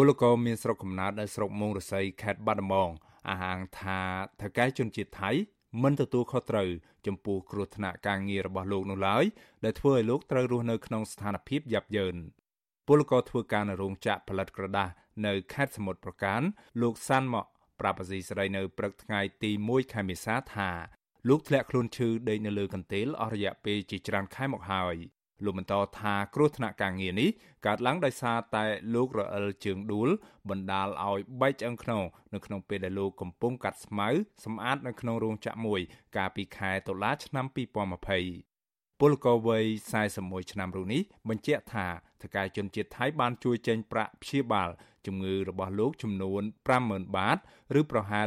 ពលករមានស្រុកកំណើតនៅស្រុកមោងរស័យខេត្តបាត់ដំបងអះអាងថាថៅកែជនជាតិថៃមិនទទួលខុសត្រូវចំពោះគ្រោះថ្នាក់ការងាររបស់លោកនោះឡើយដែលធ្វើឲ្យលោកត្រូវរស់នៅក្នុងស្ថានភាពយ៉ាប់យ៉ឺនពលករធ្វើការនៅរោងចក្រផលិតក្រដាសនៅខេត្តសមុទ្រប្រការលោកសាន់ម៉ាក់ប្រាប់អាស៊ីសេរីនៅព្រឹកថ្ងៃទី1ខែមេសាថាលោកធ្លាក់ខ្លួនឈឺដេកនៅលើកន្ទេលអស់រយៈពេលជាច្រើនខែមកហើយ លោកបន្តថាគ្រោះថ្នាក់ការងារនេះកើតឡើងដោយសារតែលោករអិលជើងដួលបណ្ដាលឲ្យបែកឆ្អឹងខ្នងនៅក្នុងពេលដែលលោកកំពុងកាត់ស្មៅសម្អាតនៅក្នុងរោងចក្រមួយ កាលពីខែតុលាឆ្នាំ2020ពលករវ័យ41ឆ្នាំរូបនេះបញ្ជាក់ថាថៅកែជនជាតិថៃបានជួយចេញប្រាក់ព្យាបាលជំងឺរបស់លោកចំនួន50000បាតឬប្រហែល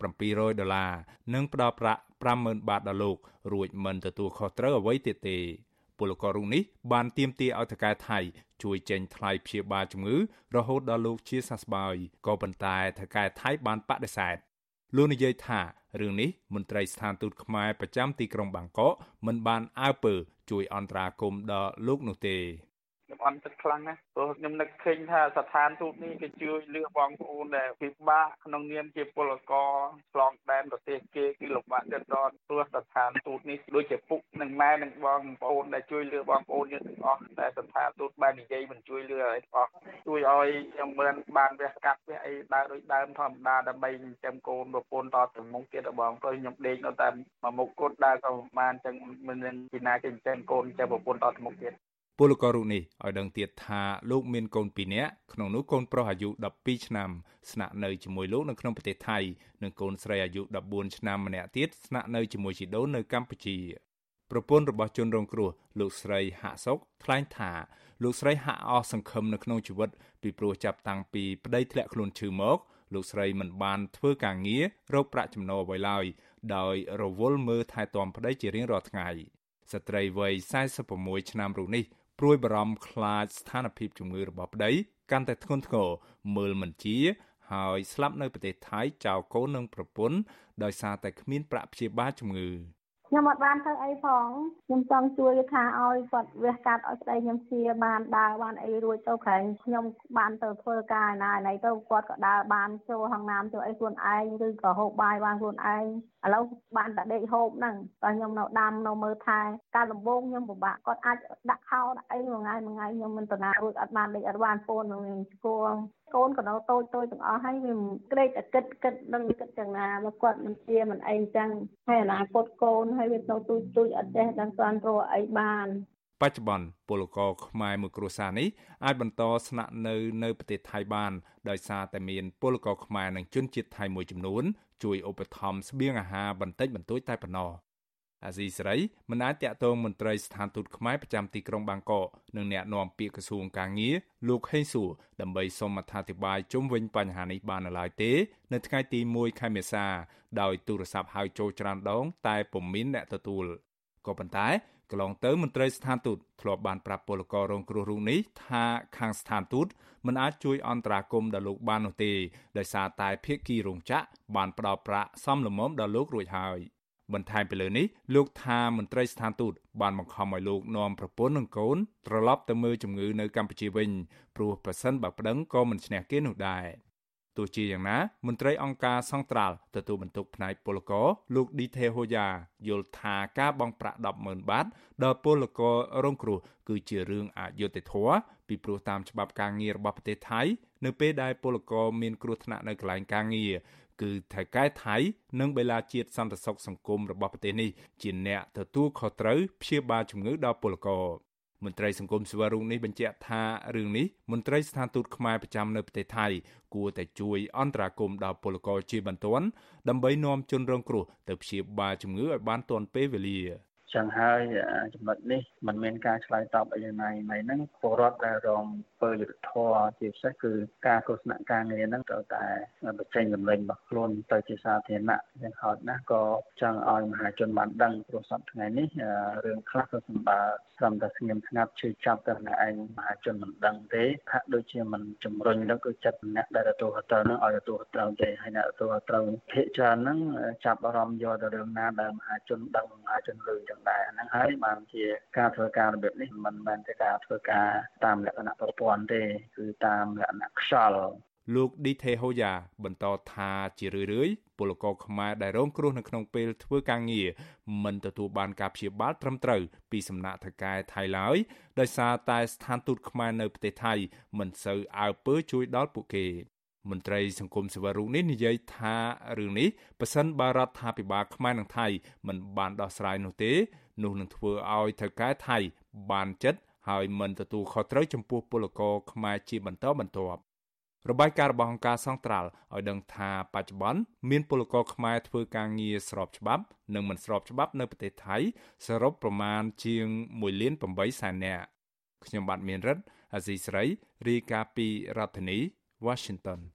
1700ដុល្លារនិងផ្ដល់ប្រាក់50000បាតដល់លោករួចមិនទទួលខុសត្រូវអ្វីទៀតទេ ពលកររូបនេះបានទាមទារឲ្យថៅកែថៃជួយចេញថ្លៃព្យាបាលជំងឺរហូតដល់លោកជាសះស្បើយក៏ប៉ុន្តែថៅកែថៃបានបដិសេធលោកនិយាយថារឿងនេះមន្ត្រីស្ថានទូតខ្មែរប្រចាំទីក្រុងបាងកកមិនបានអើពើជួយអន្តរាគមន៍ដល់លោកនោះទេខ្ញុំ អន់ចិត្តខ្លាំងណាស់ព្រោះខ្ញុំនឹកឃើញថាស្ថានទូតនេះគេជួយលឿបងប្អូនដែលពិបាកក្នុងនាមជាពលករឆ្លងដែនប្រទេសគេគឺលំបាកចិត្តដនព្រោះស្ថានទូតនេះដូចជាពុកនិងម៉ែនិងបងប្អូនដែលជួយលឿបងប្អូនយើងទាំងអស់តែស្ថានទូតបាននិយាយមិនជួយលឿឲ្យទាំងអស់ជួយឲ្យខ្ញុំមិនបានវះកាត់វះអីដើរដូចដើមធម្មតាដើម្បីចិញ្ចឹមកូនប្រពន្ធតទៅមុខទៀតបងព្រោះខ្ញុំដេកនៅតែមួយមុខគត់ដើរក៏បានចឹងមិនមានពីណាគេចិញ្ចឹមកូនចាំប្រពន្ធតទៅមុខទៀត ពលកររូបនេះឲ្យដឹងទៀតថាលោកមានកូន2នាក់ក្នុងនោះកូនប្រុសអាយុ12ឆ្នាំស្នាក់នៅជាមួយលោកនៅក្នុងប្រទេសថៃនិងកូនស្រីអាយុ14ឆ្នាំម្នាក់ទៀតស្នាក់នៅជាមួយជីដូននៅកម្ពុជាប្រពន្ធរបស់ជនរងគ្រោះលោកស្រីហាក់សុកថ្លែងថាលោកស្រីហាក់អស់សង្ឃឹមនៅក្នុងជីវិតពីព្រោះចាប់តាំងពីប្តីធ្លាក់ខ្លួនឈឺមកលោកស្រីមិនបានធ្វើការងាររកប្រាក់ចំណូលអ្វីឡើយដោយរវល់មើលថែទាំប្តីជារៀងរាល់ថ្ងៃស្ត្រីវ័យ46ឆ្នាំរូបនេះ ព្រួយបារម្ភខ្លាចស្ថានភាពជំងឺរបស់ប្តីកាន់តែធ្ងន់ធ្ងរមើលមិនជាហើយស្លាប់នៅប្រទេសថៃចោលកូននិងប្រពន្ធដោយសារតែគ្មានប្រាក់ព្យាបាលជំងឺ ខ្ញុំអត់បានធ្វើអីផងខ្ញុំចង់ជួយថាឲ្យគាត់វះកាត់ឲ្យស្ដីខ្ញុំជាបានដើរបានអីរួចទៅក្រែងខ្ញុំបានទៅធ្វើការណាណៃទៅគាត់ក៏ដើរបានចូលហាងណាមចូលអីខ្លួនឯងឬក៏ហូបបាយបានខ្លួនឯងឥឡូវបានតែដេកហូបហ្នឹងតែខ្ញុំនៅដាំនៅមើលថែការដំបងខ្ញុំពិបាកគាត់អាចដាក់ខោដាក់អីមួយថ្ងៃមួយថ្ងៃខ្ញុំមិនតាណារួចអត់បានដេកអត់បានពូននឹងស្គាល់កូនក៏នៅតូចតូចទាំងអស់ហើយវាក្រេកតែគិតគិតនឹងគិតយ៉ាងណាមកគាត់មិនជាមិនអីចឹងហើយអនាគតកូនហើយវាទៅទូចទូចអត់ចេះដឹងស្អានរកអីបានបច្ចុប្បន្នពលករខ្មែរមួយគ្រួសារនេះអាចបន្តស្នាក់នៅនៅប្រទេសថៃបាន ដោយសារតែមានពលករខ្មែរនិងជនជាតិថៃមួយចំនួនជួយឧបត្ថម្ភស្បៀងអាហារបន្តិចបន្តួចតែប៉ុណ្ណោះ អាស៊ីសេរីមិនអាចតាក់ទងមន្ត្រីស្ថានទូតខ្មែរប្រចាំទីក្រុងបាងកកនិងអ្នកនាំពាក្យក្រសួងកាងារលោកហេងសួរដើម្បីសូមអធិប្បាយជុំវិញបញ្ហានេះបាននៅឡើយទេ នៅថ្ងៃទី1ខែមេសាដោយទូរស័ព្ទហៅចូលច្រើនដង តែពុំមានអ្នកទទួលក៏ប៉ុន្តែកន្លងទៅមន្ត្រីស្ថានទូតធ្លាប់បានប្រាប់ពលកររងគ្រោះរូបនេះថាខាងស្ថានទូតមិនអាចជួយអន្តរាគមន៍ដល់លោកបាននោះទេដោយសារតែភៀកគីរោងចក្របានផ្ដល់ប្រាក់សមល្មមដល់លោករួចហើយ បន្ថែមពីលើនេះលោកថាមន្ត្រីស្ថានទូតបានបង្ខំឲ្យលោកនាំប្រពន្ធនិងកូនត្រឡប់ទៅមើលជំងឺនៅកម្ពុជាវិញព្រោះប្រសិនបើប្តឹងក៏មិនឈ្នះគេនោះដែរទោះជាយ៉ាងណា មន្ត្រីអង្គការសង្ត្រាល់ទទួលបន្ទុកផ្នែកពលករលោកឌីថេហូយ៉ាយល់ថាការបង់ប្រាក់100000បាតដល់ពលកររងគ្រោះគឺជារឿងអយុត្តិធម៌ ពីព្រោះតាមច្បាប់ការងាររបស់ប្រទេសថៃ នៅពេលដែលពលករមានគ្រោះថ្នាក់នៅកន្លែងការងារគឺថៅកែថៃនិងបេឡាជាតិសន្តិសុខសង្គមរបស់ប្រទេសនេះជាអ្នកទទួលខុសត្រូវព្យាបាលជំងឺដល់ពលករមន្ត្រីសង្គមស៊ីវិលរូបនេះបញ្ជាក់ថារឿងនេះមន្ត្រីស្ថានទូតខ្មែរប្រចាំនៅប្រទេសថៃគួរតែជួយអន្តរាគមន៍ដល់ពលករជាបន្ទាន់ដើម្បីនាំជនរងគ្រោះទៅព្យាបាលជំងឺឲ្យបានទាន់ពេលវេលា ចឹងហើយចំណុចនេះมันមានការឆ្លើយតបអីយ៉ាងណាហ្នឹងហ្នឹងពលរដ្ឋដែលរង ពើយុទ្ធធរជាពិសេសគឺការគ្រោះថ្នាក់ការងារហ្នឹងត្រូវតែបញ្ចេញលំលែងរបស់ខ្លួនទៅជាសាធារណៈយ៉ាងហោចណាស់ក៏ចង់ឲ្យមហាជនបានដឹងព្រោះសប្តាហ៍ថ្ងៃនេះរឿងខ្លះក៏សម្បើត្រឹមតែស្ងៀមស្ងាត់ជឿចាប់តែម្នាក់ឯងមហាជនមិនដឹងទេថាដូចជាមិនជំរុញទៅគឺចិត្តអ្នកដែលទទួលខុសត្រូវនឹងឲ្យទទួលខុសត្រូវទេហើយអ្នកទទួលខុសត្រូវភាគច្រើនហ្នឹងចាប់អារម្មណ៍យកទៅរឿងណាដែលមហាជនដឹងមហាជនលឺចឹងដែរហ្នឹងហើយបានជាការធ្វើការរបៀបនេះមិនមែនជាការធ្វើការតាមលក្ខណៈប្រព័ន្ធន់ទេគឺតាមលក្ខណៈខ្យល់លោកឌីថេហូយ៉ាបន្តថាជារឿយៗពលករខ្មែរដែលរងគ្រោះនៅក្នុងពេលធ្វើការងារមិនទទួលបានការព្យាបាលត្រឹមត្រូវពីសំណាក់ថៅកែថៃឡើយដោយសារតែស្ថានទូតខ្មែរនៅប្រទេសថៃមិនសូវអើពើជួយដល់ពួកគេមន្ត្រីសង្គមស៊ីវិលរូបនេះនិយាយថារឿងនេះប៉ះសិនបារដ្ឋាភិបាលខ្មែរនិងថៃមិនបានដោះស្រាយនោះទេនោះនឹងធ្វើឲ្យថៅកែថៃបានចិត្ត ហើយមិនទទួលខុសត្រូវចំពោះពលករខ្មែរជាបន្តបន្ទាប់របាយការណ៍របស់អង្គការសង្ត្រាល់ឲ្យដឹងថាបច្ចុប្បន្នមានពលករខ្មែរធ្វើការងារស្របច្បាប់ និងមិនស្របច្បាប់នៅប្រទេសថៃសរុបប្រមាណជាង1លាន8សែននាក់ខ្ញុំបាទមានរិទ្ធអាស៊ីស្រីរាយការណ៍ពីរដ្ឋធានី Washington